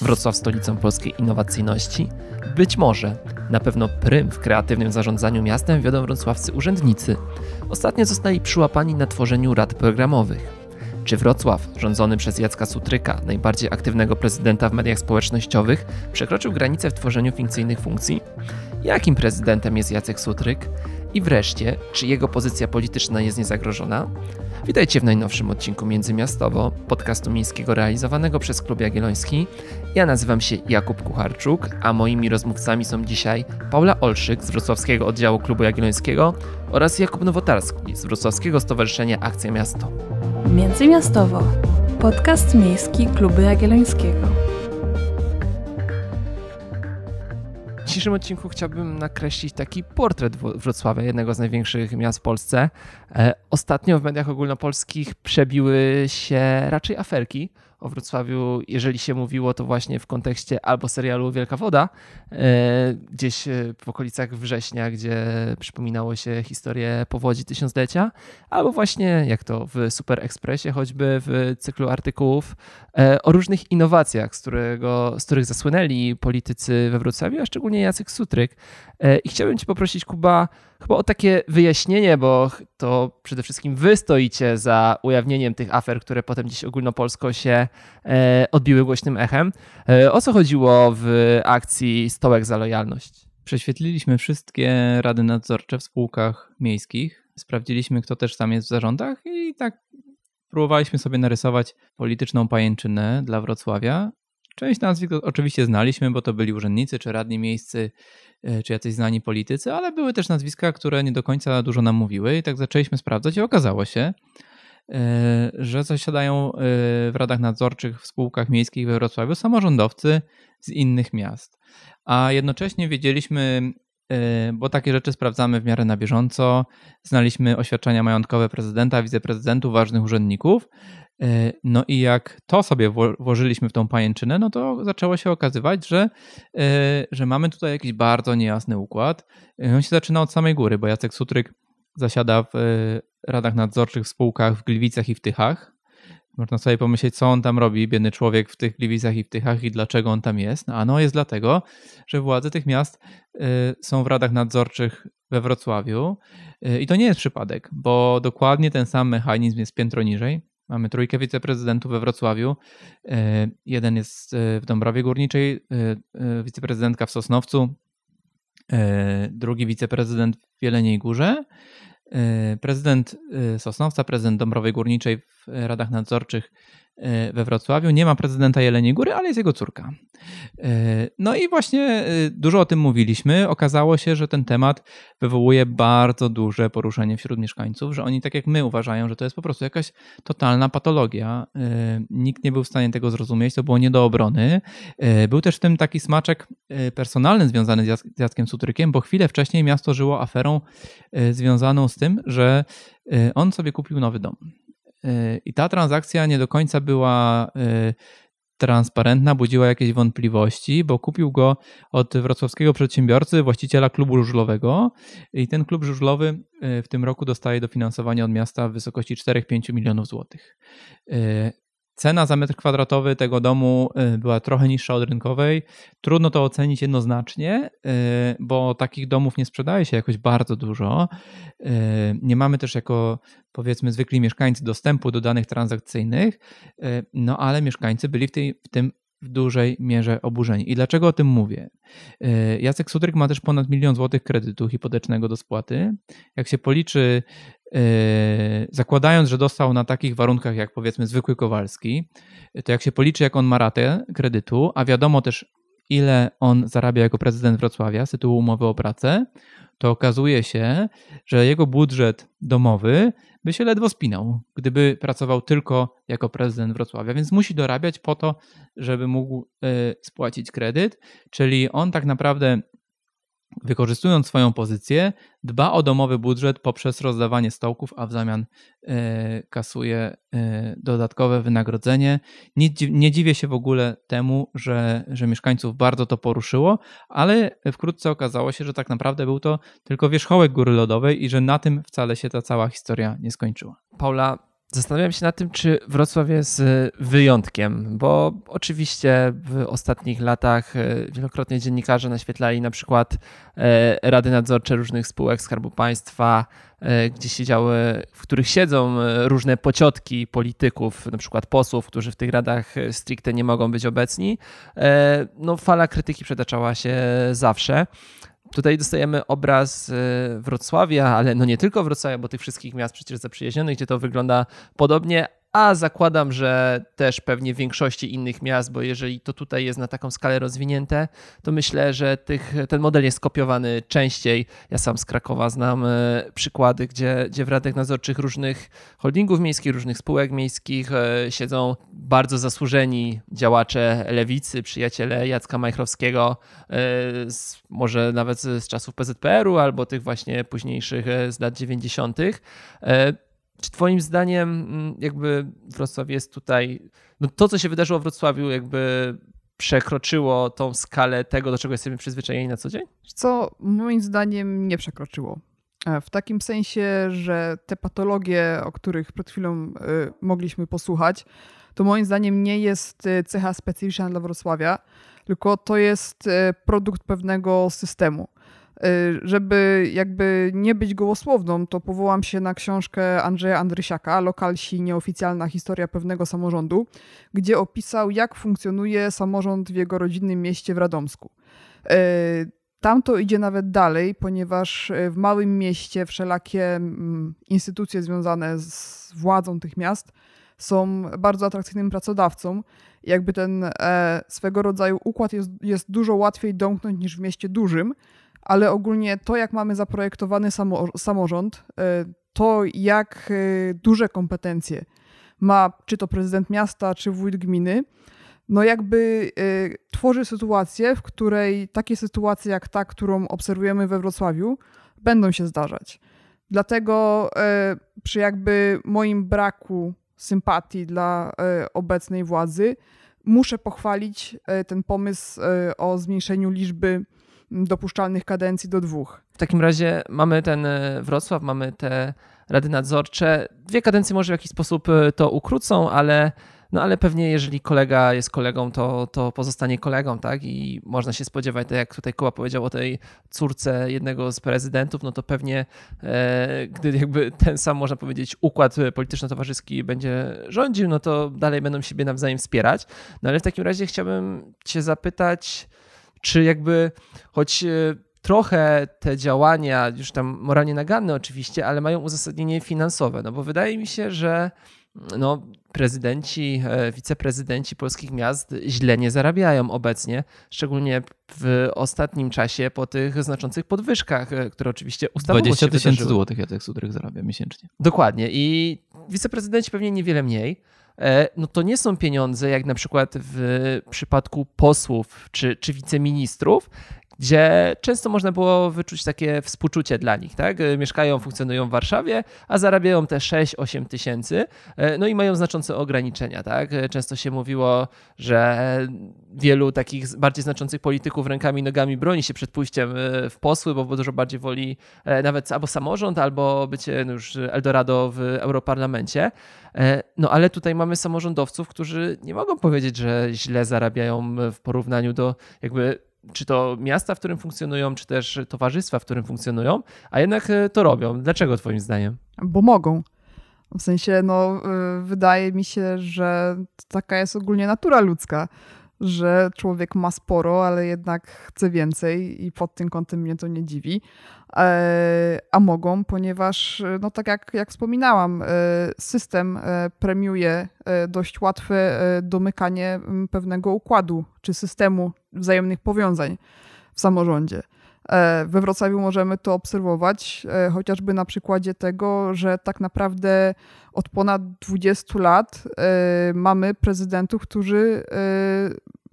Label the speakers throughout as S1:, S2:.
S1: Wrocław stolicą polskiej innowacyjności? Być może. Na pewno prym w kreatywnym zarządzaniu miastem wiodą wrocławscy urzędnicy. Ostatnio zostali przyłapani na tworzeniu rad programowych. Czy Wrocław, rządzony przez Jacka Sutryka, najbardziej aktywnego prezydenta w mediach społecznościowych, przekroczył granicę w tworzeniu fikcyjnych funkcji? Jakim prezydentem jest Jacek Sutryk? I wreszcie, czy jego pozycja polityczna jest niezagrożona? Witajcie w najnowszym odcinku Międzymiastowo, podcastu miejskiego realizowanego przez Klub Jagielloński. Ja nazywam się Jakub Kucharczuk, a moimi rozmówcami są dzisiaj Paula Olszyk z Wrocławskiego Oddziału Klubu Jagiellońskiego oraz Jakub Nowotarski z Wrocławskiego Stowarzyszenia Akcja Miasto.
S2: Międzymiastowo. Podcast miejski Klubu Jagiellońskiego.
S1: Dzisiejszym odcinku chciałbym nakreślić taki portret Wrocławia, jednego z największych miast w Polsce. E, ostatnio w mediach ogólnopolskich przebiły się raczej aferki o Wrocławiu, jeżeli się mówiło, to właśnie w kontekście albo serialu Wielka Woda, gdzieś e, w okolicach września, gdzie przypominało się historię powodzi tysiąclecia, albo właśnie, jak to w Super Expressie, choćby w cyklu artykułów e, o różnych innowacjach, z, którego, z których zasłynęli politycy we Wrocławiu, a szczególnie Jacek Sutryk. I chciałbym Cię poprosić, Kuba, chyba o takie wyjaśnienie, bo to przede wszystkim wy stoicie za ujawnieniem tych afer, które potem dziś ogólnopolsko się e, odbiły głośnym echem. E, o co chodziło w akcji Stołek za lojalność?
S3: Prześwietliliśmy wszystkie rady nadzorcze w spółkach miejskich. Sprawdziliśmy, kto też tam jest w zarządach i tak próbowaliśmy sobie narysować polityczną pajęczynę dla Wrocławia. Część nazwisk oczywiście znaliśmy, bo to byli urzędnicy czy radni miejscy E, czy jacyś znani politycy, ale były też nazwiska, które nie do końca dużo nam mówiły i tak zaczęliśmy sprawdzać i okazało się, że zasiadają e, w radach nadzorczych w spółkach miejskich we Wrocławiu samorządowcy z innych miast. A jednocześnie wiedzieliśmy, bo takie rzeczy sprawdzamy w miarę na bieżąco, znaliśmy oświadczenia majątkowe prezydenta, wiceprezydentów, ważnych urzędników, E, no i jak to sobie włożyliśmy w tą pajęczynę, no to zaczęło się okazywać, że, e, że mamy tutaj jakiś bardzo niejasny układ. E, on się zaczyna od samej góry, bo Jacek Sutryk zasiada w radach nadzorczych w spółkach w Gliwicach i w Tychach. Można sobie pomyśleć, co on tam robi, biedny człowiek w tych Gliwicach i w Tychach i dlaczego on tam jest. No, a no jest dlatego, że władze tych miast są w radach nadzorczych we Wrocławiu. I to nie jest przypadek, bo dokładnie ten sam mechanizm jest piętro niżej. Mamy trójkę wiceprezydentów we Wrocławiu. E, jeden jest w Dąbrowie Górniczej, wiceprezydentka w Sosnowcu, drugi wiceprezydent w Jeleniej Górze, prezydent Sosnowca, prezydent Dąbrowej Górniczej w radach nadzorczych E, we Wrocławiu. Nie ma prezydenta Jeleniej Góry, ale jest jego córka. E, no i właśnie e, dużo o tym mówiliśmy. Okazało się, że ten temat wywołuje bardzo duże poruszenie wśród mieszkańców, że oni tak jak my uważają, że to jest po prostu jakaś totalna patologia. Nikt nie był w stanie tego zrozumieć, to było nie do obrony. Był też w tym taki smaczek personalny związany z Jackiem Sutrykiem, bo chwilę wcześniej miasto żyło aferą związaną z tym, że on sobie kupił nowy dom. Y, I ta transakcja nie do końca była y, transparentna, budziła jakieś wątpliwości, bo kupił go od wrocławskiego przedsiębiorcy, właściciela klubu żużlowego i ten klub żużlowy y, w tym roku dostaje dofinansowanie od miasta w wysokości 4-5 milionów złotych. Cena za metr kwadratowy tego domu y, była trochę niższa od rynkowej. Trudno to ocenić jednoznacznie, y, bo takich domów nie sprzedaje się jakoś bardzo dużo. Y, nie mamy też jako powiedzmy zwykli mieszkańcy dostępu do danych transakcyjnych, no ale mieszkańcy byli w, tej, w tym w dużej mierze oburzeni. I dlaczego o tym mówię? Jacek Sudryk ma też ponad milion złotych kredytu hipotecznego do spłaty. Jak się policzy zakładając, że dostał na takich warunkach jak powiedzmy zwykły Kowalski, to jak się policzy, jak on ma ratę kredytu, a wiadomo też, ile on zarabia jako prezydent Wrocławia z tytułu umowy o pracę, to okazuje się, że jego budżet domowy by się ledwo spinał, gdyby pracował tylko jako prezydent Wrocławia, więc musi dorabiać po to, żeby mógł yy, spłacić kredyt, czyli on tak naprawdę wykorzystując swoją pozycję, dba o domowy budżet poprzez rozdawanie stołków, a w zamian e, kasuje e, dodatkowe wynagrodzenie. Nie, nie dziwię się w ogóle temu, że, że mieszkańców bardzo to poruszyło, ale wkrótce okazało się, że tak naprawdę był to tylko wierzchołek góry lodowej i że na tym wcale się ta cała historia nie skończyła.
S1: Paula, Zastanawiam się nad tym, czy Wrocław jest y, wyjątkiem, bo oczywiście w ostatnich latach y, wielokrotnie dziennikarze naświetlali na przykład e, rady nadzorcze różnych spółek Skarbu Państwa, e, gdzie siedziały, w których siedzą e, różne pociotki polityków, na przykład posłów, którzy w tych radach stricte nie mogą być obecni. No, fala krytyki przetaczała się zawsze. Tutaj dostajemy obraz y, Wrocławia, ale no nie tylko Wrocławia, bo tych wszystkich miast przecież zaprzyjaźnionych, gdzie to wygląda podobnie, a zakładam, że też pewnie w większości innych miast, bo jeżeli to tutaj jest na taką skalę rozwinięte, to myślę, że tych, ten model jest kopiowany częściej. Ja sam z Krakowa znam e, przykłady, gdzie, gdzie w radach nadzorczych różnych holdingów miejskich, różnych spółek miejskich e, siedzą bardzo zasłużeni działacze lewicy, przyjaciele Jacka Majchrowskiego, e, z, może nawet z czasów PZPR-u albo tych właśnie późniejszych z lat 90. Czy Twoim zdaniem, mm, jakby Wrocław jest tutaj, no to co się wydarzyło w Wrocławiu, jakby przekroczyło tą skalę tego, do czego jesteśmy przyzwyczajeni na co dzień?
S4: Co moim zdaniem nie przekroczyło. E, w takim sensie, że te patologie, o których przed chwilą y, mogliśmy posłuchać, to moim zdaniem nie jest e, cecha specyficzna dla Wrocławia, tylko to jest produkt pewnego systemu. Y, żeby jakby nie być gołosłowną, to powołam się na książkę Andrzeja Andrysiaka, Lokalsi nieoficjalna historia pewnego samorządu, gdzie opisał, jak funkcjonuje samorząd w jego rodzinnym mieście w Radomsku. Y, tam to idzie nawet dalej, ponieważ y, w małym mieście wszelakie mm, instytucje związane z władzą tych miast są bardzo atrakcyjnym pracodawcą. Jakby ten e, swego rodzaju układ jest, jest dużo łatwiej domknąć niż w mieście dużym, ale ogólnie to, jak mamy zaprojektowany samo, samorząd, e, to jak e, duże kompetencje ma czy to prezydent miasta, czy wójt gminy, no jakby e, tworzy sytuację, w której takie sytuacje jak ta, którą obserwujemy we Wrocławiu, będą się zdarzać. Dlatego przy jakby moim braku sympatii dla obecnej władzy, muszę pochwalić ten pomysł o zmniejszeniu liczby dopuszczalnych kadencji do dwóch.
S1: W takim razie mamy ten e, Wrocław, mamy te rady nadzorcze. Dwie kadencje może w jakiś sposób e, to ukrócą, ale, no ale pewnie jeżeli kolega jest kolegą, to, to pozostanie kolegą, tak? I można się spodziewać, tak jak tutaj Kuba powiedział o tej córce jednego z prezydentów, no to pewnie e, gdy jakby ten sam, można powiedzieć, układ polityczno-towarzyski będzie rządził, no to dalej będą siebie nawzajem wspierać. No ale w takim razie chciałbym cię zapytać, czy jakby choć e, trochę te działania, już tam moralnie naganne oczywiście, ale mają uzasadnienie finansowe, no bo wydaje mi się, że no, prezydenci, e, wiceprezydenci polskich miast źle nie zarabiają obecnie, szczególnie w ostatnim czasie po tych znaczących podwyżkach, e, które oczywiście ustawowo
S3: 20 tysięcy złotych Jacek Sudrych zarabia miesięcznie.
S1: Dokładnie i wiceprezydenci pewnie niewiele mniej. E, no to nie są pieniądze jak na przykład w przypadku posłów czy, czy wiceministrów, gdzie często można było wyczuć takie współczucie dla nich. Tak? Mieszkają, funkcjonują w Warszawie, a zarabiają te 6-8 tysięcy, e, no i mają znaczące ograniczenia. Tak? Często się mówiło, że wielu takich bardziej znaczących polityków rękami i nogami broni się przed pójściem w posły, bo dużo bardziej woli nawet albo samorząd, albo bycie no już Eldorado w Europarlamencie. No ale tutaj mamy samorządowców, którzy nie mogą powiedzieć, że źle zarabiają w porównaniu do jakby czy to miasta, w którym funkcjonują, czy też towarzystwa, w którym funkcjonują, a jednak e, to robią. Dlaczego Twoim zdaniem?
S4: Bo mogą. W sensie, no, e, wydaje mi się, że taka jest ogólnie natura ludzka, że człowiek ma sporo, ale jednak chce więcej i pod tym kątem mnie to nie dziwi. E, a mogą, ponieważ, no tak jak, jak wspominałam, system premiuje dość łatwe domykanie pewnego układu czy systemu wzajemnych powiązań w samorządzie. E, we Wrocławiu możemy to obserwować, e, chociażby na przykładzie tego, że tak naprawdę od ponad 20 lat e, mamy prezydentów, którzy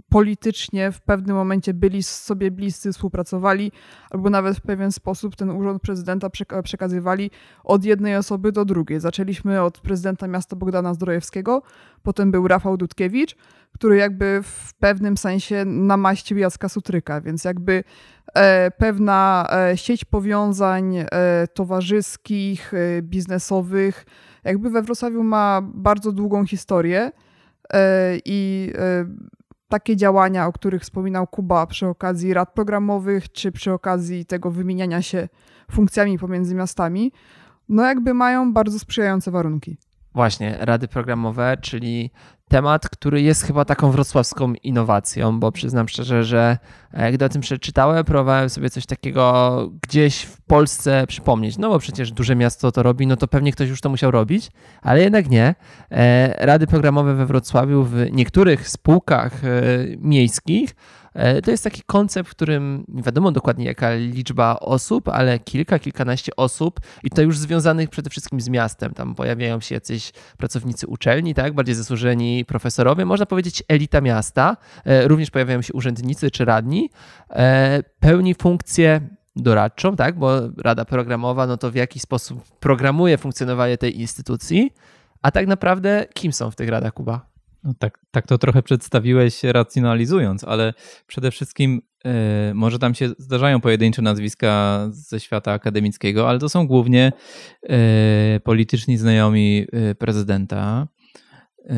S4: politycznie w pewnym momencie byli sobie bliscy, współpracowali, albo nawet w pewien sposób ten urząd prezydenta przekazywali od jednej osoby do drugiej. Zaczęliśmy od prezydenta miasta Bogdana Zdrojewskiego, potem był Rafał Dudkiewicz, który jakby w pewnym sensie namaścił Jacka Sutryka, więc jakby e, pewna e, sieć powiązań e, towarzyskich, biznesowych, jakby we Wrocławiu ma bardzo długą historię i takie działania, o których wspominał Kuba przy okazji rad programowych, czy przy okazji tego wymieniania się funkcjami pomiędzy miastami, no jakby mają bardzo sprzyjające warunki.
S1: Właśnie, rady programowe, czyli temat, który jest chyba taką wrocławską innowacją, bo przyznam szczerze, że e, gdy o tym przeczytałem, próbowałem sobie coś takiego gdzieś w Polsce przypomnieć. No bo przecież duże miasto to robi, no to pewnie ktoś już to musiał robić, ale jednak nie. E, rady programowe we Wrocławiu w niektórych spółkach e, miejskich to jest taki koncept, w którym nie wiadomo dokładnie jaka liczba osób, ale kilka, kilkanaście osób i to już związanych przede wszystkim z miastem. Tam pojawiają się jacyś pracownicy uczelni, tak, bardziej zasłużeni profesorowie, można powiedzieć elita miasta. E, również pojawiają się urzędnicy czy radni. E, pełni funkcję doradczą, tak, bo rada programowa, no to w jaki sposób programuje funkcjonowanie tej instytucji, a tak naprawdę kim są w tych radach, Kuba?
S3: No tak, tak to trochę przedstawiłeś racjonalizując, ale przede wszystkim y, może tam się zdarzają pojedyncze nazwiska ze świata akademickiego, ale to są głównie y, polityczni znajomi e, prezydenta,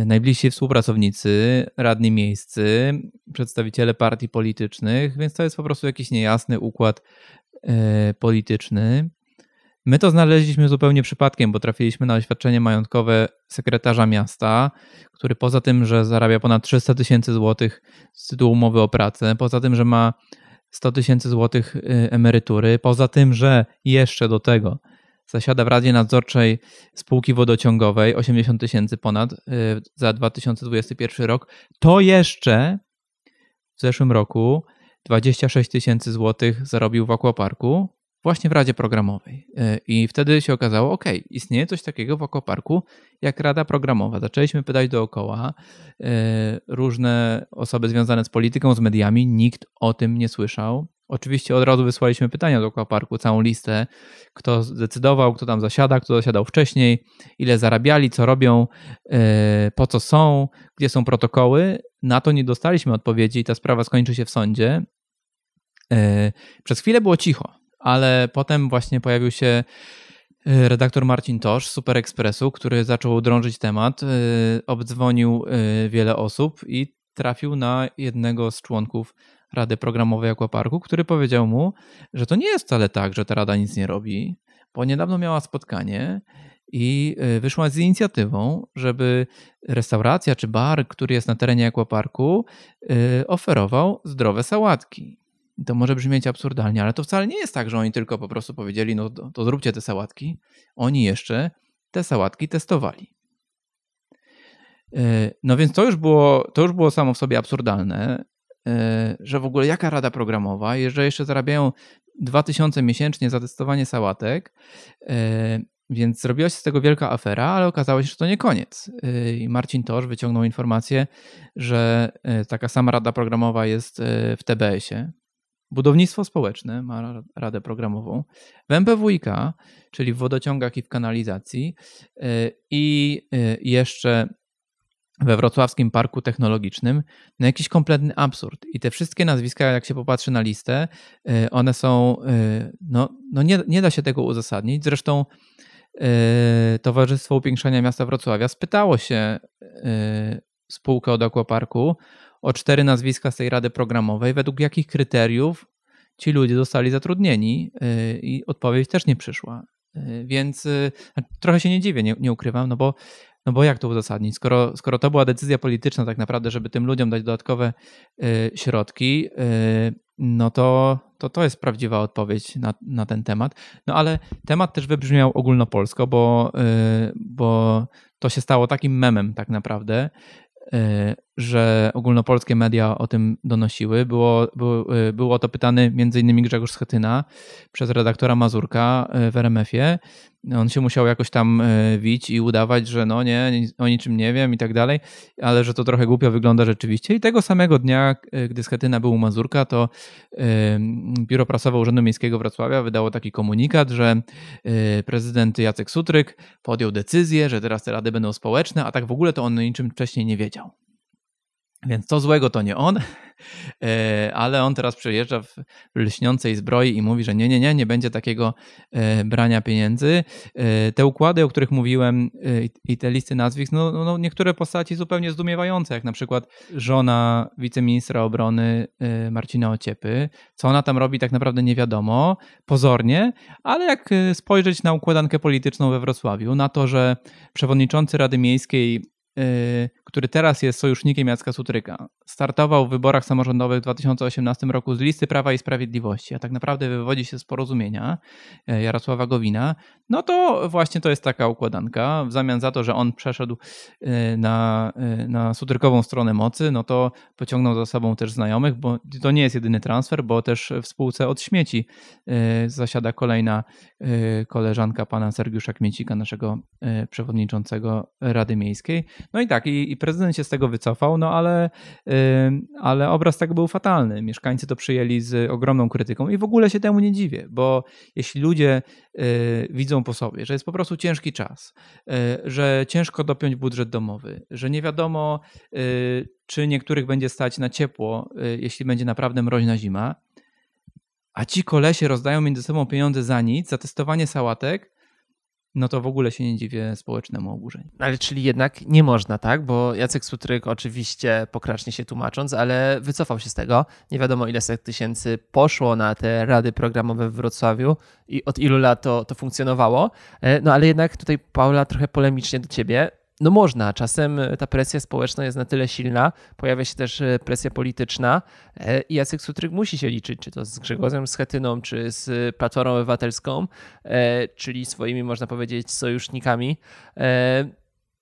S3: najbliżsi współpracownicy, radni miejscy, przedstawiciele partii politycznych, więc to jest po prostu jakiś niejasny układ polityczny. My to znaleźliśmy zupełnie przypadkiem, bo trafiliśmy na oświadczenie majątkowe sekretarza miasta, który poza tym, że zarabia ponad 300 tysięcy złotych z tytułu umowy o pracę, poza tym, że ma 100 tysięcy złotych y, emerytury, poza tym, że jeszcze do tego zasiada w Radzie Nadzorczej spółki wodociągowej 80 tysięcy ponad y, za 2021 rok, to jeszcze w zeszłym roku 26 tysięcy złotych zarobił w Aquaparku, właśnie w Radzie Programowej. E, I wtedy się okazało, ok, istnieje coś takiego w Okoparku jak Rada Programowa. Zaczęliśmy pytać dookoła e, różne osoby związane z polityką, z mediami, nikt o tym nie słyszał. Oczywiście od razu wysłaliśmy pytania do Okoparku, całą listę, kto zdecydował, kto tam zasiada, kto zasiadał wcześniej, ile zarabiali, co robią, e, po co są, gdzie są protokoły. Na to nie dostaliśmy odpowiedzi i ta sprawa skończy się w sądzie. Przez chwilę było cicho ale potem właśnie pojawił się y, redaktor Marcin Tosz Super Expressu, który zaczął drążyć temat, y, obdzwonił y, wiele osób i trafił na jednego z członków Rady Programowej Aquaparku, który powiedział mu, że to nie jest wcale tak, że ta rada nic nie robi, bo niedawno miała spotkanie i wyszła z inicjatywą, żeby restauracja czy bar, który jest na terenie Aquaparku, oferował zdrowe sałatki to może brzmieć absurdalnie, ale to wcale nie jest tak, że oni tylko po prostu powiedzieli, no to, to zróbcie te sałatki. Oni jeszcze te sałatki testowali. E, no więc to już było, to już było samo w sobie absurdalne, e, że w ogóle jaka rada programowa, jeżeli jeszcze zarabiają 2000 miesięcznie za testowanie sałatek, e, więc zrobiła się z tego wielka afera, ale okazało się, że to nie koniec. I Marcin Tosz wyciągnął informację, że taka sama rada programowa jest w TBS-ie, Budownictwo społeczne ma radę programową. W MPWiK, czyli w wodociągach i w kanalizacji y, i y, jeszcze we Wrocławskim Parku Technologicznym, no jakiś kompletny absurd. I te wszystkie nazwiska, jak się popatrzy na listę, y, one są, no, no nie, nie da się tego uzasadnić. Zresztą Towarzystwo Upiększania Miasta Wrocławia spytało się spółkę od Aquaparku, o cztery nazwiska z tej rady programowej, według jakich kryteriów ci ludzie zostali zatrudnieni y, i odpowiedź też nie przyszła. Y, więc y, trochę się nie dziwię, nie, nie ukrywam, no bo, no bo jak to uzasadnić? Skoro, skoro to była decyzja polityczna, tak naprawdę, żeby tym ludziom dać dodatkowe środki, no to, to to jest prawdziwa odpowiedź na, na ten temat. No ale temat też wybrzmiał ogólnopolsko, bo, bo to się stało takim memem tak naprawdę, że ogólnopolskie media o tym donosiły. Było, y, było to pytany m.in. Grzegorz Schetyna przez redaktora Mazurka y, w RMF-ie. On się musiał jakoś tam wić i udawać, że no nie, o niczym nie wiem i tak dalej, ale że to trochę głupio wygląda rzeczywiście. I tego samego dnia, gdy Schetyna był u Mazurka, to Biuro Prasowe Urzędu Miejskiego Wrocławia wydało taki komunikat, że prezydent Jacek Sutryk podjął decyzję, że teraz te rady będą społeczne, a tak w ogóle to on niczym wcześniej nie wiedział. Więc co złego to nie on, E, ale on teraz przyjeżdża w lśniącej zbroi i mówi, że nie, nie, nie, nie będzie takiego e, brania pieniędzy. E, te układy, o których mówiłem i te listy nazwisk, no, no, no niektóre postaci zupełnie zdumiewające, jak na przykład żona wiceministra obrony Marcina Ociepy. Co ona tam robi tak naprawdę nie wiadomo, pozornie, ale jak spojrzeć na układankę polityczną we Wrocławiu, na to, że przewodniczący Rady Miejskiej który teraz jest sojusznikiem Jacka Sutryka, startował w wyborach samorządowych w 2018 roku z listy Prawa i Sprawiedliwości, a tak naprawdę wywodzi się z porozumienia y, Jarosława Gowina, no to właśnie to jest taka układanka. W zamian za to, że on przeszedł y, na, na Sutrykową stronę mocy, no to pociągnął za sobą też znajomych, bo to nie jest jedyny transfer, bo też w spółce od śmieci zasiada kolejna koleżanka pana Sergiusza Kmiecika, naszego przewodniczącego Rady Miejskiej. No i tak, i, i prezydent się z tego wycofał, no ale, ale obraz tego był fatalny. Mieszkańcy to przyjęli z ogromną krytyką i w ogóle się temu nie dziwię, bo jeśli ludzie yy, widzą po sobie, że jest po prostu ciężki czas, yy, że ciężko dopiąć budżet domowy, że nie wiadomo, y, czy niektórych będzie stać na ciepło, y, jeśli będzie naprawdę mroźna zima, a ci kolesie rozdają między sobą pieniądze za nic, za testowanie sałatek, no to w ogóle się nie dziwię społecznemu oburzeniu.
S1: Ale czyli jednak nie można, tak? Bo Jacek Sutryk oczywiście pokracznie się tłumacząc, ale wycofał się z tego. Nie wiadomo ile set tysięcy poszło na te rady programowe w Wrocławiu i od ilu lat to, to funkcjonowało. E, no ale jednak tutaj Paula trochę polemicznie do ciebie no można, czasem ta presja społeczna jest na tyle silna, pojawia się też e, presja polityczna e, i Jacek Sutryk musi się liczyć, czy to z Grzegorzem Schetyną, czy z Platformą Obywatelską, e, czyli swoimi, można powiedzieć, sojusznikami.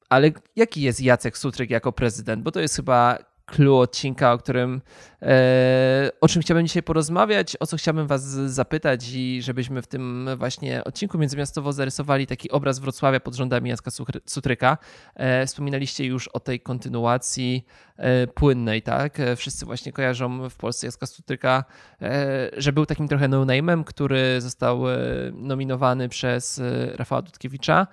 S1: Ale jaki jest Jacek Sutryk jako prezydent? Bo to jest chyba clue odcinka, o którym e, o czym chciałbym dzisiaj porozmawiać, o co chciałbym was zapytać i żebyśmy w tym właśnie odcinku międzymiastowo zarysowali taki obraz Wrocławia pod rządami Jacka Sutryka. E, wspominaliście już o tej kontynuacji e, płynnej, tak? Wszyscy właśnie kojarzą w Polsce Jacka Sutryka, że był takim trochę no-name'em, który został nominowany przez Rafała Dudkiewicza.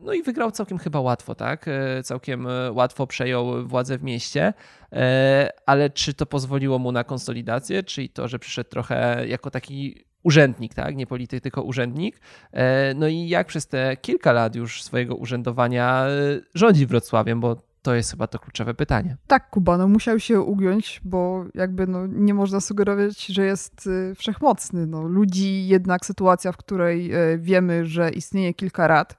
S1: No i wygrał całkiem chyba łatwo, tak? Całkiem łatwo przejął władzę w mieście. E, ale czy to pozwoliło mu na konsolidację, czyli to, że przyszedł trochę jako taki urzędnik, tak? Nie polityk, tylko urzędnik. E, no i jak przez te kilka lat już swojego urzędowania e, rządzi Wrocławiem, bo to jest chyba to kluczowe pytanie.
S4: Tak, Kuba, no musiał się ugiąć, bo jakby no, nie można sugerować, że jest wszechmocny. No, ludzi jednak sytuacja, w której wiemy, że istnieje kilka rad,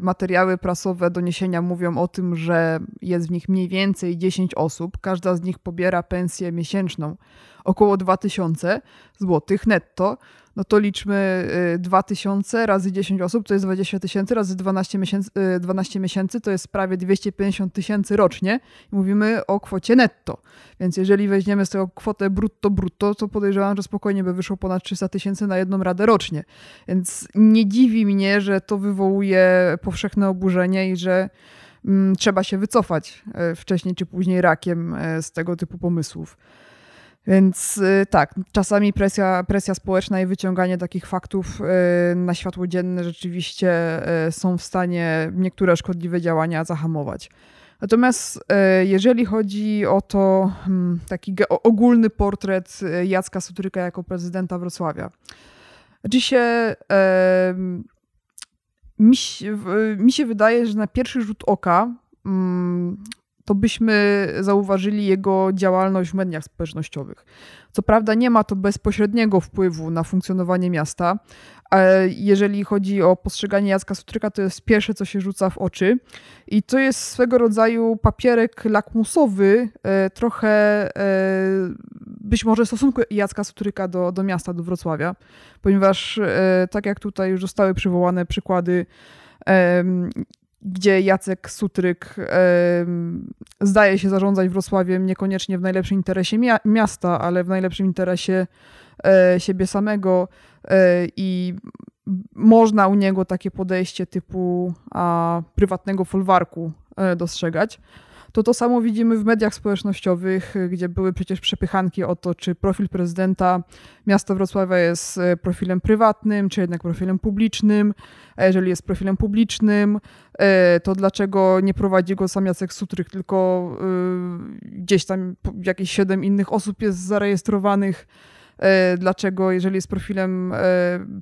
S4: materiały prasowe, doniesienia mówią o tym, że jest w nich mniej więcej 10 osób. Każda z nich pobiera pensję miesięczną około 2000 zł netto no to liczmy 2000 y, razy 10 osób, to jest 20 tysięcy, razy 12 miesięcy, 12 miesięcy to jest prawie 250 tysięcy rocznie. Mówimy o kwocie netto. Więc jeżeli weźmiemy z tego kwotę brutto brutto, to podejrzewam, że spokojnie by wyszło ponad 300 tysięcy na jedną radę rocznie. Więc nie dziwi mnie, że to wywołuje powszechne oburzenie i że mm, trzeba się wycofać y, wcześniej czy później rakiem y, z tego typu pomysłów. Więc y, tak, czasami presja, presja społeczna i wyciąganie takich faktów y, na światło dzienne rzeczywiście y, są w stanie niektóre szkodliwe działania zahamować. Natomiast jeżeli chodzi o to hmm, taki ogólny portret Jacka Sutryka jako prezydenta Wrocławia, oczywiście mi, mi się wydaje, że na pierwszy rzut oka mm, to byśmy zauważyli jego działalność w mediach społecznościowych. Co prawda nie ma to bezpośredniego wpływu na funkcjonowanie miasta, ale jeżeli chodzi o postrzeganie Jacka Sutryka, to jest pierwsze, co się rzuca w oczy. I to jest swego rodzaju papierek lakmusowy, e, trochę e, być może stosunku Jacka Sutryka do, do miasta, do Wrocławia, ponieważ e, tak jak tutaj już zostały przywołane przykłady gdzie Jacek Sutryk zdaje się zarządzać Wrocławiem niekoniecznie w najlepszym interesie miasta, ale w najlepszym interesie e, siebie samego e, i można u niego takie podejście typu a, prywatnego folwarku e, dostrzegać. To to samo widzimy w mediach społecznościowych, gdzie były przecież przepychanki o to, czy profil prezydenta miasta Wrocławia jest e, profilem prywatnym, czy jednak profilem publicznym. A jeżeli jest profilem publicznym, e, to dlaczego nie prowadzi go sam Jacek Sutryk, tylko e, gdzieś tam jakieś siedem innych osób jest zarejestrowanych? Dlaczego, jeżeli jest profilem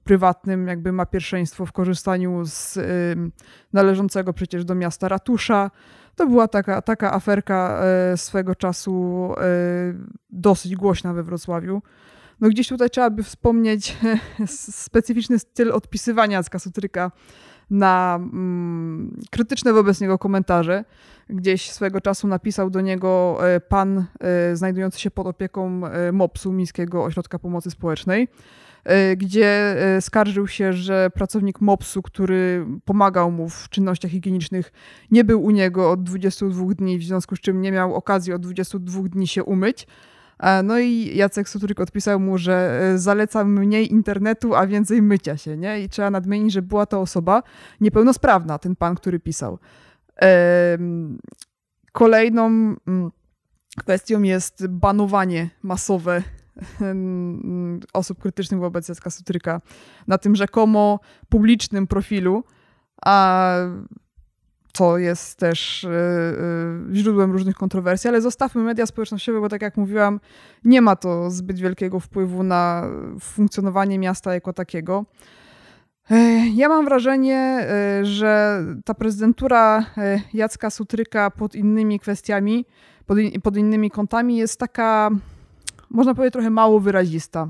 S4: prywatnym, jakby ma pierwszeństwo w korzystaniu z należącego przecież do miasta ratusza? To była taka, taka aferka swego czasu dosyć głośna we Wrocławiu. No gdzieś tutaj trzeba by wspomnieć specyficzny styl odpisywania Jacka Sutryka na mm, krytyczne wobec niego komentarze. Gdzieś swego czasu napisał do niego e, pan e, znajdujący się pod opieką e, MOPS-u, Miejskiego Ośrodka Pomocy Społecznej, gdzie skarżył się, że pracownik MOPS-u, który pomagał mu w czynnościach higienicznych, nie był u niego od 22 dni, w związku z czym nie miał okazji od 22 dni się umyć. No i Jacek Sutryk odpisał mu, że e, zalecam mniej internetu, a więcej mycia się, nie? I trzeba nadmienić, że była to osoba niepełnosprawna, ten pan, który pisał. Kolejną mm, kwestią jest banowanie masowe osób krytycznych wobec Jacka Sutryka na tym rzekomo publicznym profilu, a co jest też e, e, źródłem różnych kontrowersji, ale zostawmy media społecznościowe, bo tak jak mówiłam, nie ma to zbyt wielkiego wpływu na funkcjonowanie miasta jako takiego. E, ja mam wrażenie, że ta prezydentura Jacka Sutryka pod innymi kwestiami, pod, in, pod innymi kątami jest taka, można powiedzieć, trochę mało wyrazista.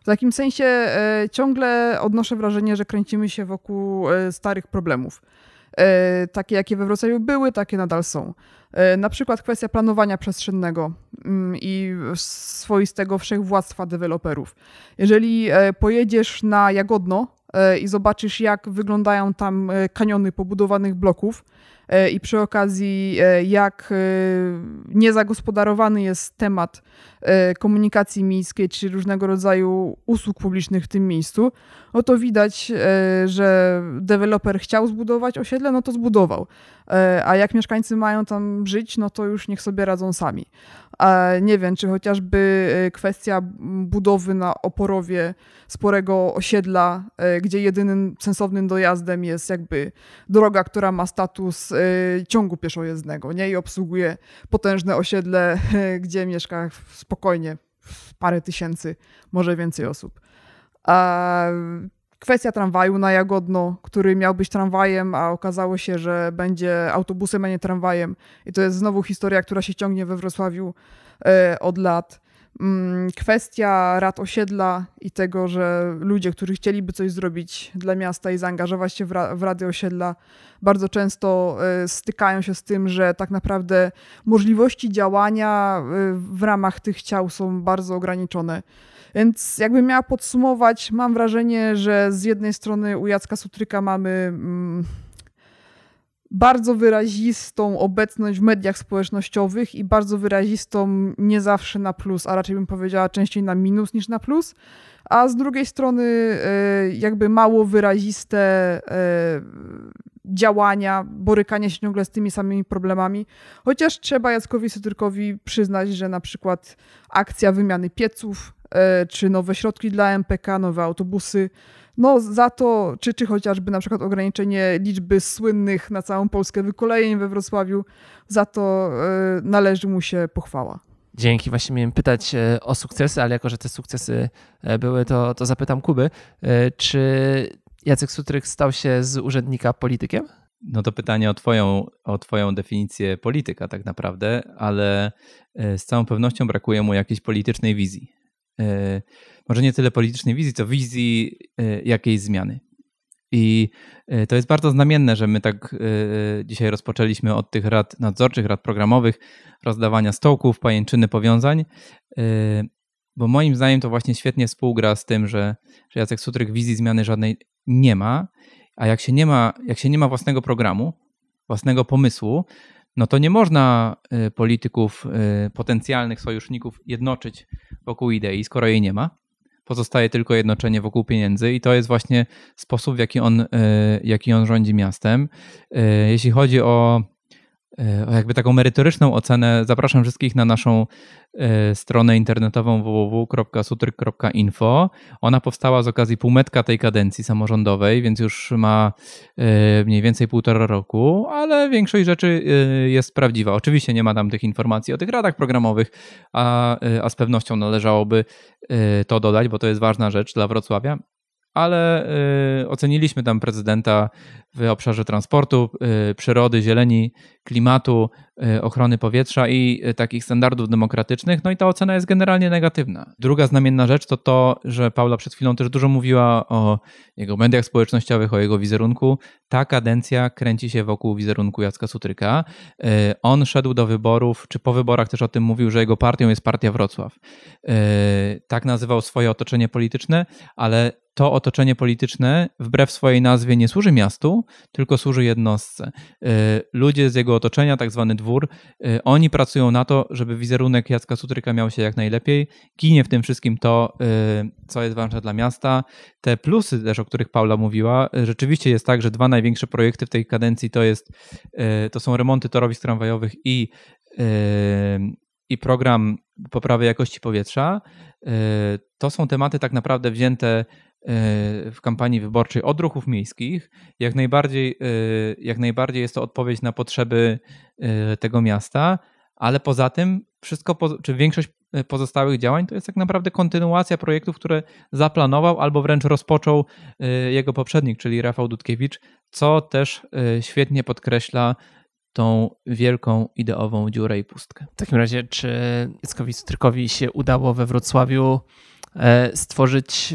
S4: W takim sensie ciągle odnoszę wrażenie, że kręcimy się wokół starych problemów. E, takie jakie we Wrocławiu były, takie nadal są. E, na przykład kwestia planowania przestrzennego mm, i swoistego wszechwładztwa deweloperów. Jeżeli e, pojedziesz na Jagodno i zobaczysz, jak wyglądają tam kaniony pobudowanych bloków, i przy okazji, jak niezagospodarowany jest temat komunikacji miejskiej czy różnego rodzaju usług publicznych w tym miejscu, no to widać, e, że deweloper chciał zbudować osiedle, no to zbudował. E, a jak mieszkańcy mają tam żyć, no to już niech sobie radzą sami. A nie wiem, czy chociażby e, kwestia budowy na oporowie sporego osiedla, gdzie jedynym sensownym dojazdem jest jakby droga, która ma status ciągu pieszojezdnego, nie? I obsługuje potężne osiedle, gdzie mieszka spokojnie parę tysięcy, może więcej osób. A kwestia tramwaju na Jagodno, który miał być tramwajem, a okazało się, że będzie autobusem, a nie tramwajem. I to jest znowu historia, która się ciągnie we Wrocławiu e, od lat. Mm, kwestia rad osiedla i tego, że ludzie, którzy chcieliby coś zrobić dla miasta i zaangażować się w, ra w rady osiedla, bardzo często e, stykają się z tym, że tak naprawdę możliwości działania e, w ramach tych ciał są bardzo ograniczone. Więc jakbym miała podsumować, mam wrażenie, że z jednej strony u Jacka Sutryka mamy mm, bardzo wyrazistą obecność w mediach społecznościowych i bardzo wyrazistą nie zawsze na plus, a raczej bym powiedziała częściej na minus niż na plus. A z drugiej strony e, jakby mało wyraziste e, działania, borykanie się ciągle z tymi samymi problemami. Chociaż trzeba Jackowi Sutrykowi przyznać, że na przykład akcja wymiany pieców E, czy nowe środki dla MPK, nowe autobusy. No za to, czy, czy chociażby na przykład ograniczenie liczby słynnych na całą Polskę wykolejeń we Wrocławiu, za to e, należy mu się pochwała.
S1: Dzięki. Właśnie miałem pytać e, o sukcesy, ale jako, że te sukcesy były, to, to zapytam Kuby. Czy Jacek Sutryk stał się z urzędnika politykiem?
S3: No to pytanie o twoją, o twoją definicję polityka tak naprawdę, ale z całą pewnością brakuje mu jakiejś politycznej wizji. E, może nie tyle politycznej wizji, co wizji e, jakiejś zmiany. I e, to jest bardzo znamienne, że my tak dzisiaj rozpoczęliśmy od tych rad nadzorczych, rad programowych, rozdawania stołków, pajęczyny, powiązań, bo moim zdaniem to właśnie świetnie współgra z tym, że, że Jacek Sutryk wizji zmiany żadnej nie ma, a jak się nie ma, jak się nie ma własnego programu, własnego pomysłu, no to nie można y, polityków, y, potencjalnych sojuszników jednoczyć wokół idei, skoro jej nie ma. Pozostaje tylko jednoczenie wokół pieniędzy, i to jest właśnie sposób, w jaki on, y, jaki on rządzi miastem. Jeśli chodzi o o jakby taką merytoryczną ocenę, zapraszam wszystkich na naszą stronę internetową www.sutryk.info. Ona powstała z okazji półmetka tej kadencji samorządowej, więc już ma mniej więcej półtora roku, ale większość rzeczy jest prawdziwa. Oczywiście nie ma tam tych informacji o tych radach programowych, a, a z pewnością należałoby to dodać, bo to jest ważna rzecz dla Wrocławia ale y, oceniliśmy tam prezydenta w obszarze transportu, y, przyrody, zieleni, klimatu, y, ochrony powietrza i takich standardów demokratycznych. No i ta ocena jest generalnie negatywna. Druga znamienna rzecz to to, że Paula przed chwilą też dużo mówiła o jego mediach społecznościowych, o jego wizerunku. Ta kadencja kręci się wokół wizerunku Jacka Sutryka. On szedł do wyborów, czy po wyborach też o tym mówił, że jego partią jest Partia Wrocław. Tak nazywał swoje otoczenie polityczne, ale to otoczenie polityczne, wbrew swojej nazwie, nie służy miastu, tylko służy jednostce. Y, ludzie z jego otoczenia, tak zwany dwór, y, oni pracują na to, żeby wizerunek Jacka Sutryka miał się jak najlepiej. Ginie w tym wszystkim to, y, co jest ważne dla miasta. Te plusy też, o których Paula mówiła, rzeczywiście jest tak, że dwa największe projekty w tej kadencji to, jest, to są remonty torowisk tramwajowych i i program poprawy jakości powietrza. To są tematy tak naprawdę wzięte w kampanii wyborczej od ruchów miejskich. Jak najbardziej, e, jak najbardziej jest to odpowiedź na potrzeby e, tego miasta, ale poza tym wszystko, czy większość e, pozostałych działań to jest tak naprawdę kontynuacja projektów, które zaplanował albo wręcz rozpoczął jego poprzednik, czyli Rafał Dudkiewicz, co też świetnie podkreśla tą wielką ideową dziurę i pustkę.
S1: W takim razie, czy Jackowi Strykowi się udało we Wrocławiu stworzyć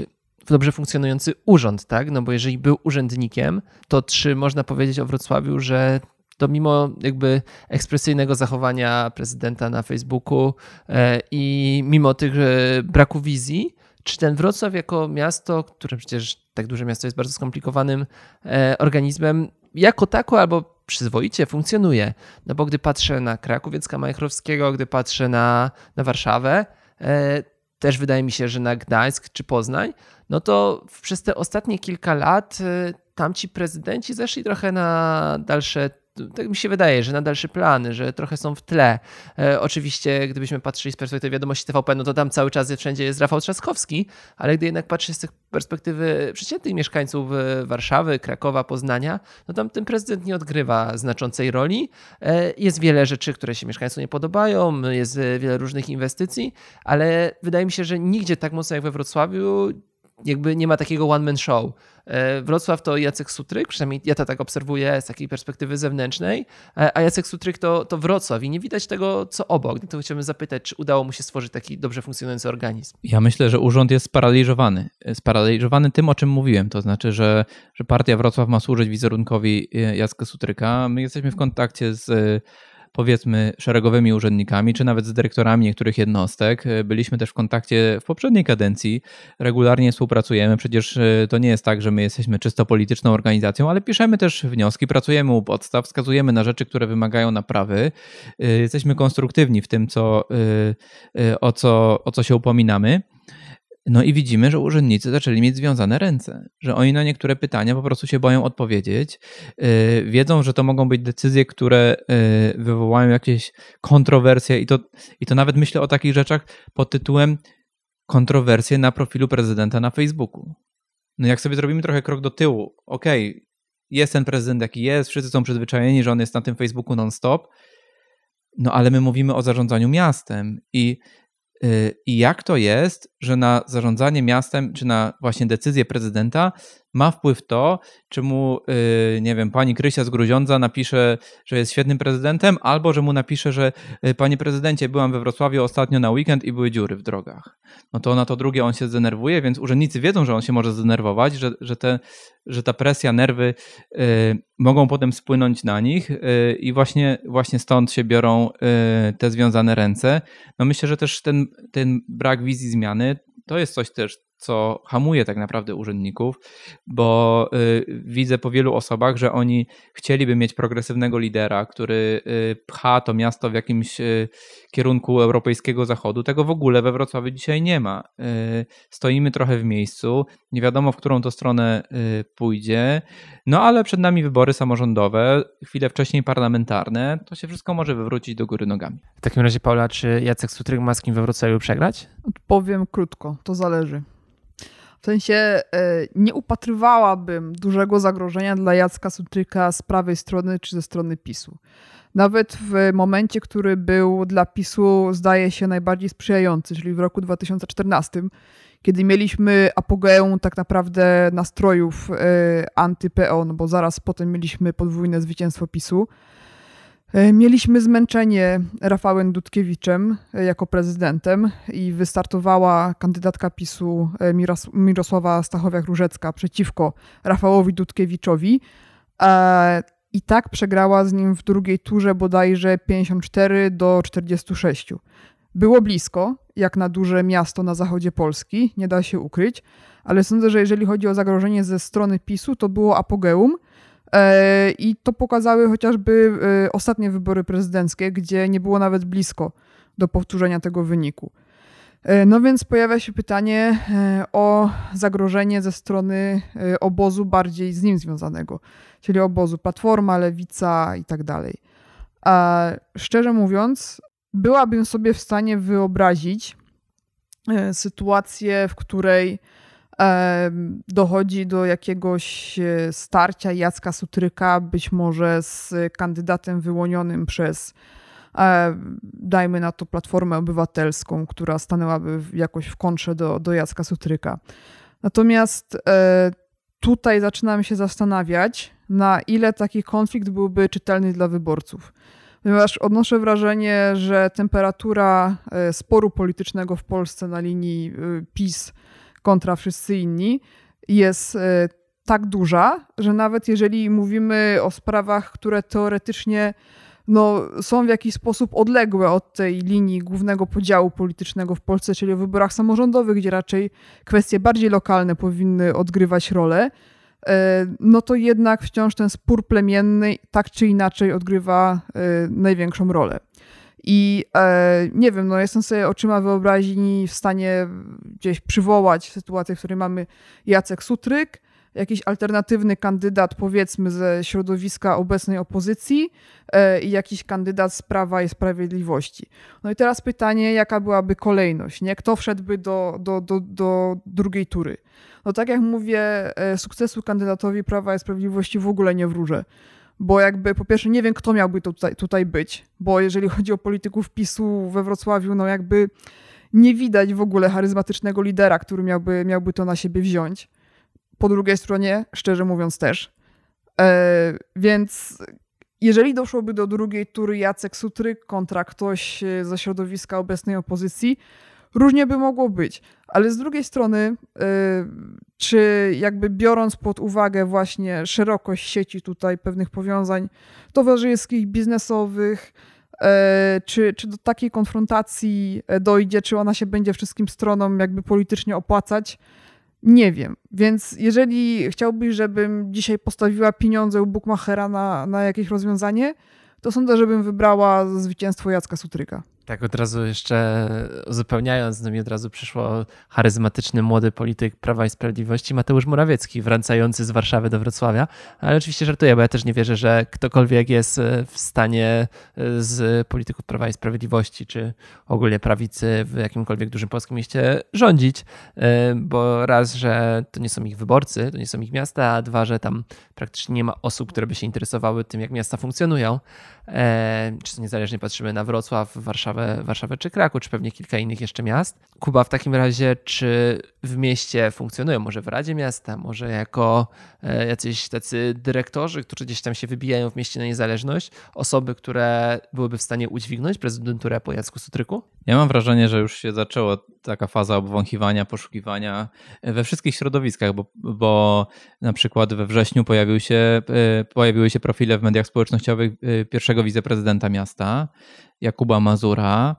S1: dobrze funkcjonujący urząd, tak? No bo jeżeli był urzędnikiem, to czy można powiedzieć o Wrocławiu, że to mimo jakby ekspresyjnego zachowania prezydenta na Facebooku e, i mimo tych e, braku wizji, czy ten Wrocław jako miasto, które przecież tak duże miasto jest bardzo skomplikowanym e, organizmem, jako tako albo przyzwoicie funkcjonuje? No bo gdy patrzę na Kraków Wiecka Majchrowskiego, gdy patrzę na, na Warszawę, też wydaje mi się, że na Gdańsk czy Poznań, no to przez te ostatnie kilka lat y, tamci prezydenci zeszli trochę na dalsze tak mi się wydaje, że na dalsze plany, że trochę są w tle. E, oczywiście, gdybyśmy patrzyli z perspektywy wiadomości TVP, no to tam cały czas wszędzie jest Rafał Trzaskowski, ale gdy jednak patrzę z tych perspektywy przeciętnych mieszkańców e, Warszawy, Krakowa, Poznania, no tam ten prezydent nie odgrywa znaczącej roli. E, jest wiele rzeczy, które się mieszkańcom nie podobają, jest wiele różnych inwestycji, ale wydaje mi się, że nigdzie tak mocno jak we Wrocławiu jakby nie ma takiego one-man show. E, Wrocław to Jacek Sutryk, przynajmniej ja to tak obserwuję z takiej perspektywy zewnętrznej, e, a Jacek Sutryk to, to Wrocław i nie widać tego, co obok. To chciałbym zapytać, czy udało mu się stworzyć taki dobrze funkcjonujący organizm?
S3: Ja myślę, że urząd jest sparaliżowany. Sparaliżowany tym, o czym mówiłem, to znaczy, że, że partia Wrocław ma służyć wizerunkowi Jacka Sutryka. My jesteśmy w kontakcie z powiedzmy szeregowymi urzędnikami, czy nawet z dyrektorami niektórych jednostek. Byliśmy też w kontakcie w poprzedniej kadencji, regularnie współpracujemy. Przecież e, to nie jest tak, że my jesteśmy czysto polityczną organizacją, ale piszemy też wnioski, pracujemy u podstaw, wskazujemy na rzeczy, które wymagają naprawy. E, jesteśmy konstruktywni w tym, co, e, o, co, o co się upominamy. No i widzimy, że urzędnicy zaczęli mieć związane ręce, że oni na niektóre pytania po prostu się boją odpowiedzieć. Yy, wiedzą, że to mogą być decyzje, które yy, wywołają jakieś kontrowersje, i to, i to nawet myślę o takich rzeczach pod tytułem kontrowersje na profilu prezydenta na Facebooku. No jak sobie zrobimy trochę krok do tyłu, okej, okay, jest ten prezydent jaki jest, wszyscy są przyzwyczajeni, że on jest na tym Facebooku non-stop, no ale my mówimy o zarządzaniu miastem i Y, I jak to jest, że na zarządzanie miastem, czy na właśnie decyzję prezydenta ma wpływ to, czy mu, y, nie wiem, pani Krysia z Gruziądza napisze, że jest świetnym prezydentem, albo że mu napisze, że y, panie prezydencie, byłam we Wrocławiu ostatnio na weekend i były dziury w drogach. No to na to drugie on się zdenerwuje, więc urzędnicy wiedzą, że on się może zdenerwować, że, że, te, że ta presja, nerwy y, mogą potem spłynąć na nich i właśnie, właśnie stąd się biorą te związane ręce. No myślę, że też ten, ten brak wizji zmiany to jest coś też, co hamuje tak naprawdę urzędników, bo y, widzę po wielu osobach, że oni chcieliby mieć progresywnego lidera, który y, pcha to miasto w jakimś y, kierunku europejskiego zachodu. Tego w ogóle we Wrocławiu dzisiaj nie ma. Stoimy trochę w miejscu, nie wiadomo w którą to stronę pójdzie, no ale przed nami wybory samorządowe, chwilę wcześniej parlamentarne, to się wszystko może wywrócić do góry nogami.
S1: W takim razie, Paula, czy Jacek Sutryk ma z kim we Wrocławiu przegrać?
S4: Odpowiem krótko, to zależy. W sensie e, nie upatrywałabym dużego zagrożenia dla Jacka Sutryka z prawej strony czy ze strony PiSu. Nawet w momencie, który był dla PiSu, zdaje się, najbardziej sprzyjający, czyli w roku 2014, kiedy mieliśmy apogeum tak naprawdę nastrojów e, anty-PO, no bo zaraz potem mieliśmy podwójne zwycięstwo PiSu. E, mieliśmy zmęczenie Rafałem Dudkiewiczem e, jako prezydentem i wystartowała kandydatka PiSu e, Mirosława Stachowiak-Różecka przeciwko Rafałowi Dudkiewiczowi. I tak przegrała z nim w drugiej turze bodajże 54 do 46. Było blisko, jak na duże miasto na zachodzie Polski, nie da się ukryć, ale sądzę, że jeżeli chodzi o zagrożenie ze strony PiSu, to było apogeum I to pokazały chociażby e, ostatnie wybory prezydenckie, gdzie nie było nawet blisko do powtórzenia tego wyniku. E, no więc pojawia się pytanie o zagrożenie ze strony obozu bardziej z nim związanego, czyli obozu Platforma, Lewica i tak dalej. A szczerze mówiąc, byłabym sobie w stanie wyobrazić sytuację, w której dochodzi do jakiegoś e, starcia Jacka Sutryka, być może z kandydatem wyłonionym przez, e, dajmy na to, Platformę Obywatelską, która stanęłaby jakoś w kontrze do, do Jacka Sutryka. Natomiast e, tutaj zaczynam się zastanawiać, na ile taki konflikt byłby czytelny dla wyborców. Ponieważ odnoszę wrażenie, że temperatura sporu politycznego w Polsce na linii PiS kontra wszyscy inni jest e, tak duża, że nawet jeżeli mówimy o sprawach, które teoretycznie no, są w jakiś sposób odległe od tej linii głównego podziału politycznego w Polsce, czyli o wyborach samorządowych, gdzie raczej kwestie bardziej lokalne powinny odgrywać rolę, e, no to jednak wciąż ten spór plemienny tak czy inaczej odgrywa e, największą rolę. I e, nie wiem, no jestem sobie oczyma wyobraźni w stanie gdzieś przywołać sytuację, w której mamy Jacek Sutryk, jakiś alternatywny kandydat, powiedzmy, ze środowiska obecnej opozycji e, i jakiś kandydat z Prawa i Sprawiedliwości. No i teraz pytanie, jaka byłaby kolejność, nie? Kto wszedłby do, do, do, do drugiej tury? No tak jak mówię, e, sukcesu kandydatowi Prawa i Sprawiedliwości w ogóle nie wróżę bo jakby po pierwsze nie wiem, kto miałby tutaj, tutaj być, bo jeżeli chodzi o polityków PiSu we Wrocławiu, no jakby nie widać w ogóle charyzmatycznego lidera, który miałby, miałby to na siebie wziąć. Po drugiej stronie, szczerze mówiąc też. E, więc jeżeli doszłoby do drugiej tury Jacek Sutryk kontra ktoś ze środowiska obecnej opozycji, różnie by mogło być. Ale z drugiej strony, y, czy jakby biorąc pod uwagę właśnie szerokość sieci tutaj pewnych powiązań towarzyskich, biznesowych, y, czy, czy do takiej konfrontacji dojdzie, czy ona się będzie wszystkim stronom jakby politycznie opłacać, nie wiem. Więc jeżeli chciałbyś, żebym dzisiaj postawiła pieniądze u Bookmachera na, na jakieś rozwiązanie, to sądzę, żebym wybrała zwycięstwo Jacka Sutryka.
S1: Tak, od razu jeszcze uzupełniając, no mi od razu przyszło charyzmatyczny młody polityk Prawa i Sprawiedliwości Mateusz Morawiecki, wracający z Warszawy do Wrocławia. Ale oczywiście żartuję, bo ja też nie wierzę, że ktokolwiek jest w stanie z polityków Prawa i Sprawiedliwości, czy ogólnie prawicy w jakimkolwiek dużym polskim mieście rządzić, bo raz, że to nie są ich wyborcy, to nie są ich miasta, a dwa, że tam praktycznie nie ma osób, które by się interesowały tym, jak miasta funkcjonują. Czy to niezależnie patrzymy na Wrocław, Warszawę, Warszawę czy Kraków, czy pewnie kilka innych jeszcze miast. Kuba, w takim razie, czy w mieście funkcjonują, może w Radzie Miasta, może jako e, jacyś tacy dyrektorzy, którzy gdzieś tam się wybijają w mieście na niezależność, osoby, które byłyby w stanie udźwignąć prezydenturę po Jacku Sutryku?
S3: Ja mam wrażenie, że już się zaczęła taka faza obwąchiwania, poszukiwania we wszystkich środowiskach, bo, bo na przykład we wrześniu pojawił się, e, pojawiły się profile w mediach społecznościowych e, pierwszego wiceprezydenta miasta, Jakuba Mazura.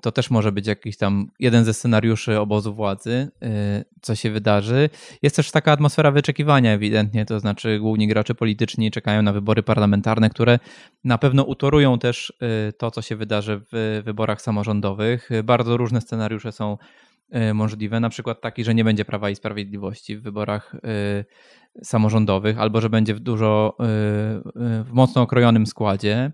S3: to też może być jakiś tam jeden ze scenariuszy obozu władzy, co się wydarzy. Jest też taka atmosfera wyczekiwania ewidentnie, to znaczy główni gracze polityczni czekają na wybory parlamentarne, które na pewno utorują też to, co się wydarzy w wyborach samorządowych. Bardzo różne scenariusze są możliwe, na przykład taki, że nie będzie Prawa i Sprawiedliwości w wyborach samorządowych, albo że będzie w dużo, w mocno okrojonym składzie.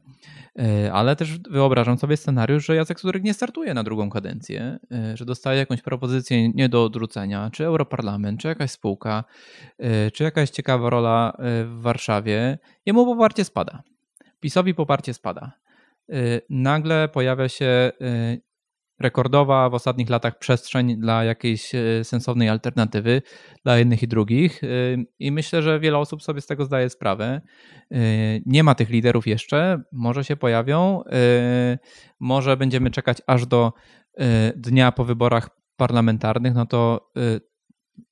S3: E, ale też wyobrażam sobie scenariusz, że Jacek Sudryk nie startuje na drugą kadencję, e, że dostaje jakąś propozycję nie do odrzucenia, czy Europarlament, czy jakaś spółka, e, czy jakaś ciekawa rola w Warszawie. Jemu poparcie spada. PiSowi poparcie spada. Nagle pojawia się rekordowa w ostatnich latach przestrzeń dla jakiejś e, sensownej alternatywy dla jednych i drugich. E, I myślę, że wiele osób sobie z tego zdaje sprawę. E, nie ma tych liderów jeszcze, może się pojawią, może będziemy czekać aż do dnia po wyborach parlamentarnych, no to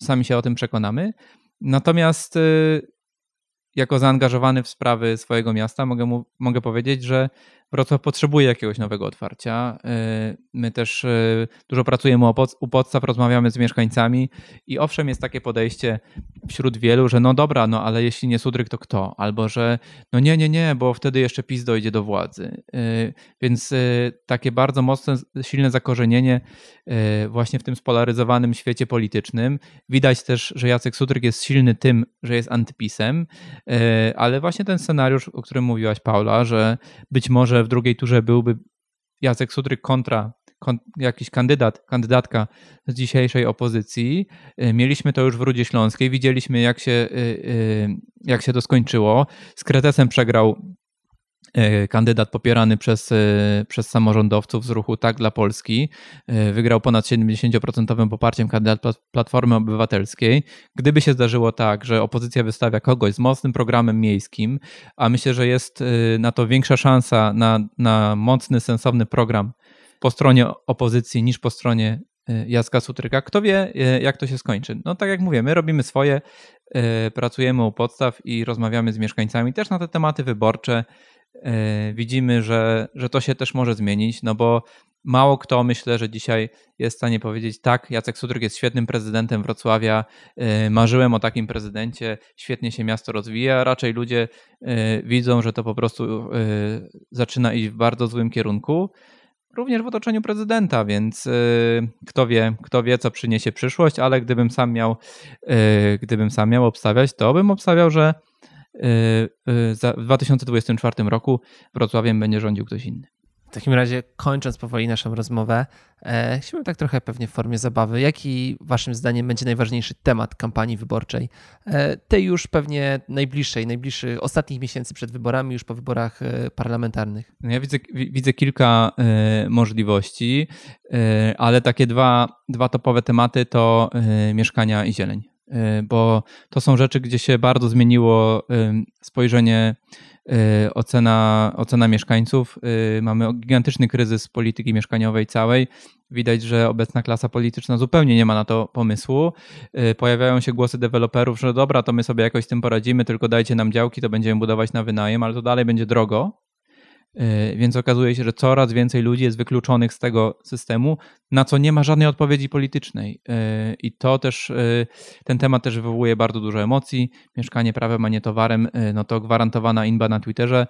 S3: sami się o tym przekonamy. Natomiast jako zaangażowany w sprawy swojego miasta mogę, mu, mogę powiedzieć, że Wrocław potrzebuje jakiegoś nowego otwarcia. Y, my też y, dużo pracujemy u podstaw, rozmawiamy z mieszkańcami i owszem jest takie podejście wśród wielu, że no dobra, no ale jeśli nie Sudryk, to kto? Albo że no nie, nie, nie, bo wtedy jeszcze PiS dojdzie do władzy. Y, więc takie bardzo mocne, silne zakorzenienie właśnie w tym spolaryzowanym świecie politycznym. Widać też, że Jacek Sudryk jest silny tym, że jest antypisem, ale właśnie ten scenariusz, o którym mówiłaś Paula, że być może w drugiej turze byłby Jacek Sudryk kontra kon, jakiś kandydat, kandydatka z dzisiejszej opozycji. Y, mieliśmy to już w Rudzie Śląskiej, widzieliśmy jak się, y, y, jak się to skończyło. Z Kretesem przegrał kandydat popierany przez, e, przez samorządowców z ruchu Tak dla Polski. E, wygrał ponad 70% poparciem kandydat Platformy Obywatelskiej. Gdyby się zdarzyło tak, że opozycja wystawia kogoś z mocnym programem miejskim, a myślę, że jest na to większa szansa na, na mocny, sensowny program po stronie opozycji niż po stronie Jacka Sutryka. Kto wie, jak to się skończy. No tak jak mówię, my robimy swoje, pracujemy u podstaw i rozmawiamy z mieszkańcami też na te tematy wyborcze. E, widzimy, że, że to się też może zmienić, no bo mało kto myślę, że dzisiaj jest w stanie powiedzieć tak, Jacek Sudryk jest świetnym prezydentem Wrocławia, e, marzyłem o takim prezydencie, świetnie się miasto rozwija, raczej ludzie e, widzą, że to po prostu zaczyna iść w bardzo złym kierunku. Również w otoczeniu prezydenta, więc kto wie, kto wie, co przyniesie przyszłość, ale gdybym sam miał, gdybym sam miał obstawiać, to bym obstawiał, że w 2024 roku Wrocławiem będzie rządził ktoś inny.
S1: W takim razie, kończąc powoli naszą rozmowę, e, chciałbym tak trochę pewnie w formie zabawy. Jaki Waszym zdaniem będzie najważniejszy temat kampanii wyborczej? E, tej już pewnie najbliższej, najbliższych ostatnich miesięcy przed wyborami, już po wyborach e, parlamentarnych.
S3: Ja widzę, widzę kilka e, możliwości, e, ale takie dwa, dwa topowe tematy to e, mieszkania i zieleń. Y, bo to są rzeczy, gdzie się bardzo zmieniło y, spojrzenie, y, ocena, ocena mieszkańców. Mamy gigantyczny kryzys polityki mieszkaniowej całej. Widać, że obecna klasa polityczna zupełnie nie ma na to pomysłu. Pojawiają się głosy deweloperów, że dobra, to my sobie jakoś z tym poradzimy, tylko dajcie nam działki, to będziemy budować na wynajem, ale to dalej będzie drogo. E, więc okazuje się, że coraz więcej ludzi jest wykluczonych z tego systemu, na co nie ma żadnej odpowiedzi politycznej. E, I to też, e, ten temat też wywołuje bardzo dużo emocji. Mieszkanie prawem, a nie towarem, no to gwarantowana inba na Twitterze,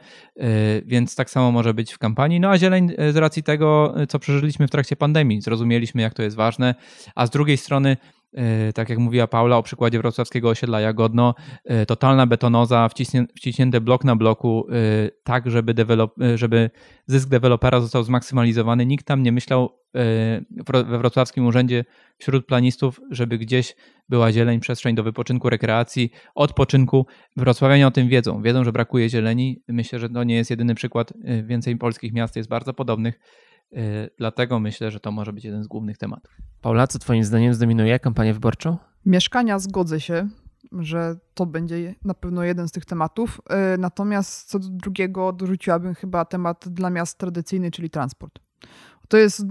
S3: więc tak samo może być w kampanii. No a zieleń z racji tego, co przeżyliśmy w trakcie pandemii, zrozumieliśmy, jak to jest ważne, a z drugiej strony, tak jak mówiła Paula o przykładzie wrocławskiego osiedla Jagodno, e, totalna betonoza, wciśnięte blok na bloku, e, tak żeby, dewelop, żeby zysk dewelopera został zmaksymalizowany. Nikt tam nie myślał we wrocławskim urzędzie wśród planistów, żeby gdzieś była zieleń, przestrzeń do wypoczynku, rekreacji, odpoczynku. Wrocławianie o tym wiedzą, wiedzą, że brakuje zieleni. Myślę, że to nie jest jedyny przykład. Więcej polskich miast jest bardzo podobnych. Y, dlatego myślę, że to może być jeden z głównych tematów.
S1: Paula, co Twoim zdaniem zdominuje kampanię wyborczą?
S4: Mieszkania zgodzę się, że to będzie na pewno jeden z tych tematów. Y, natomiast co do drugiego dorzuciłabym chyba temat dla miast tradycyjny, czyli transport. To jest,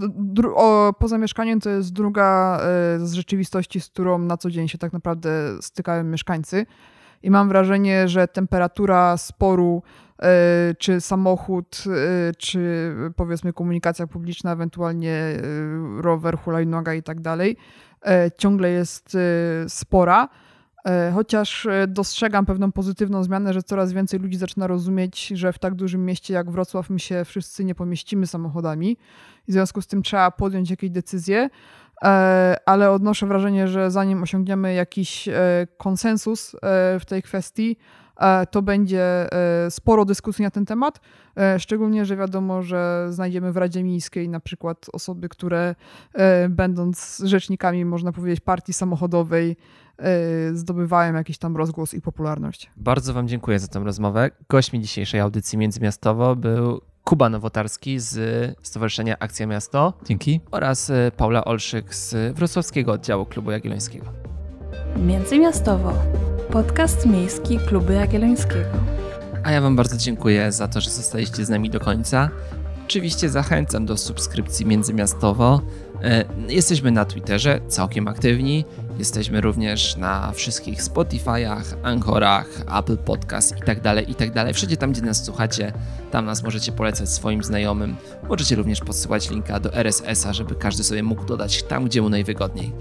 S4: o, poza mieszkaniem, to jest druga y, z rzeczywistości, z którą na co dzień się tak naprawdę stykają mieszkańcy. I mam wrażenie, że temperatura sporu czy samochód, czy powiedzmy komunikacja publiczna, ewentualnie rower, hulajnoga i tak dalej, ciągle jest spora. Chociaż dostrzegam pewną pozytywną zmianę, że coraz więcej ludzi zaczyna rozumieć, że w tak dużym mieście jak Wrocław my się wszyscy nie pomieścimy samochodami. W związku z tym trzeba podjąć jakieś decyzje. Ale odnoszę wrażenie, że zanim osiągniemy jakiś konsensus w tej kwestii, to będzie sporo dyskusji na ten temat. Szczególnie, że wiadomo, że znajdziemy w Radzie Miejskiej na przykład osoby, które będąc rzecznikami, można powiedzieć, partii samochodowej, zdobywają jakiś tam rozgłos i popularność.
S1: Bardzo Wam dziękuję za tę rozmowę. Gośćmi dzisiejszej audycji Międzymiastowo był Kuba Nowotarski z Stowarzyszenia Akcja Miasto.
S3: Dzięki.
S1: Oraz e, Paula Olszyk z wrocławskiego oddziału Klubu Jagiellońskiego.
S2: Międzymiastowo. Podcast miejski Klubu Jagiellońskiego.
S1: A ja Wam bardzo dziękuję za to, że zostaliście z nami do końca. Oczywiście zachęcam do subskrypcji międzymiastowo. E, jesteśmy na Twitterze, całkiem aktywni. Jesteśmy również na wszystkich Spotify'ach, Anchorach, Apple Podcast i tak dalej, i tak. Wszędzie tam, gdzie nas słuchacie, tam nas możecie polecać swoim znajomym. Możecie również podsyłać linka do RSS-a, żeby każdy sobie mógł dodać tam, gdzie mu najwygodniej.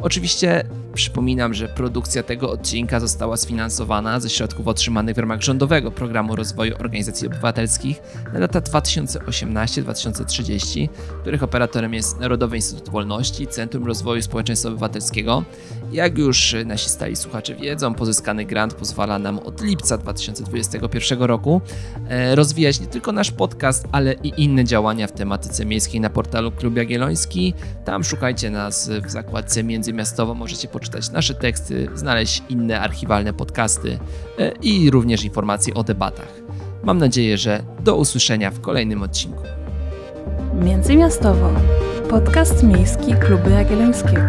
S1: Oczywiście przypominam, że produkcja tego odcinka została sfinansowana ze środków otrzymanych w ramach rządowego programu rozwoju organizacji obywatelskich na lata 2018-2030, których operatorem jest Narodowy Instytut Wolności, Centrum Rozwoju Społeczeństwa Obywatelskiego. Jak już nasi stali słuchacze wiedzą, pozyskany grant pozwala nam od lipca 2021 roku e, rozwijać nie tylko nasz podcast, ale i inne działania w tematyce miejskiej na portalu Klub Jagielloński. Tam szukajcie nas w zakładce międzymiastowo, możecie poczytać nasze teksty, znaleźć inne archiwalne podcasty e, i również informacje o debatach. Mam nadzieję, że do usłyszenia w kolejnym odcinku.
S2: Międzymiastowo. Podcast miejski Klubu Jagiellońskiego.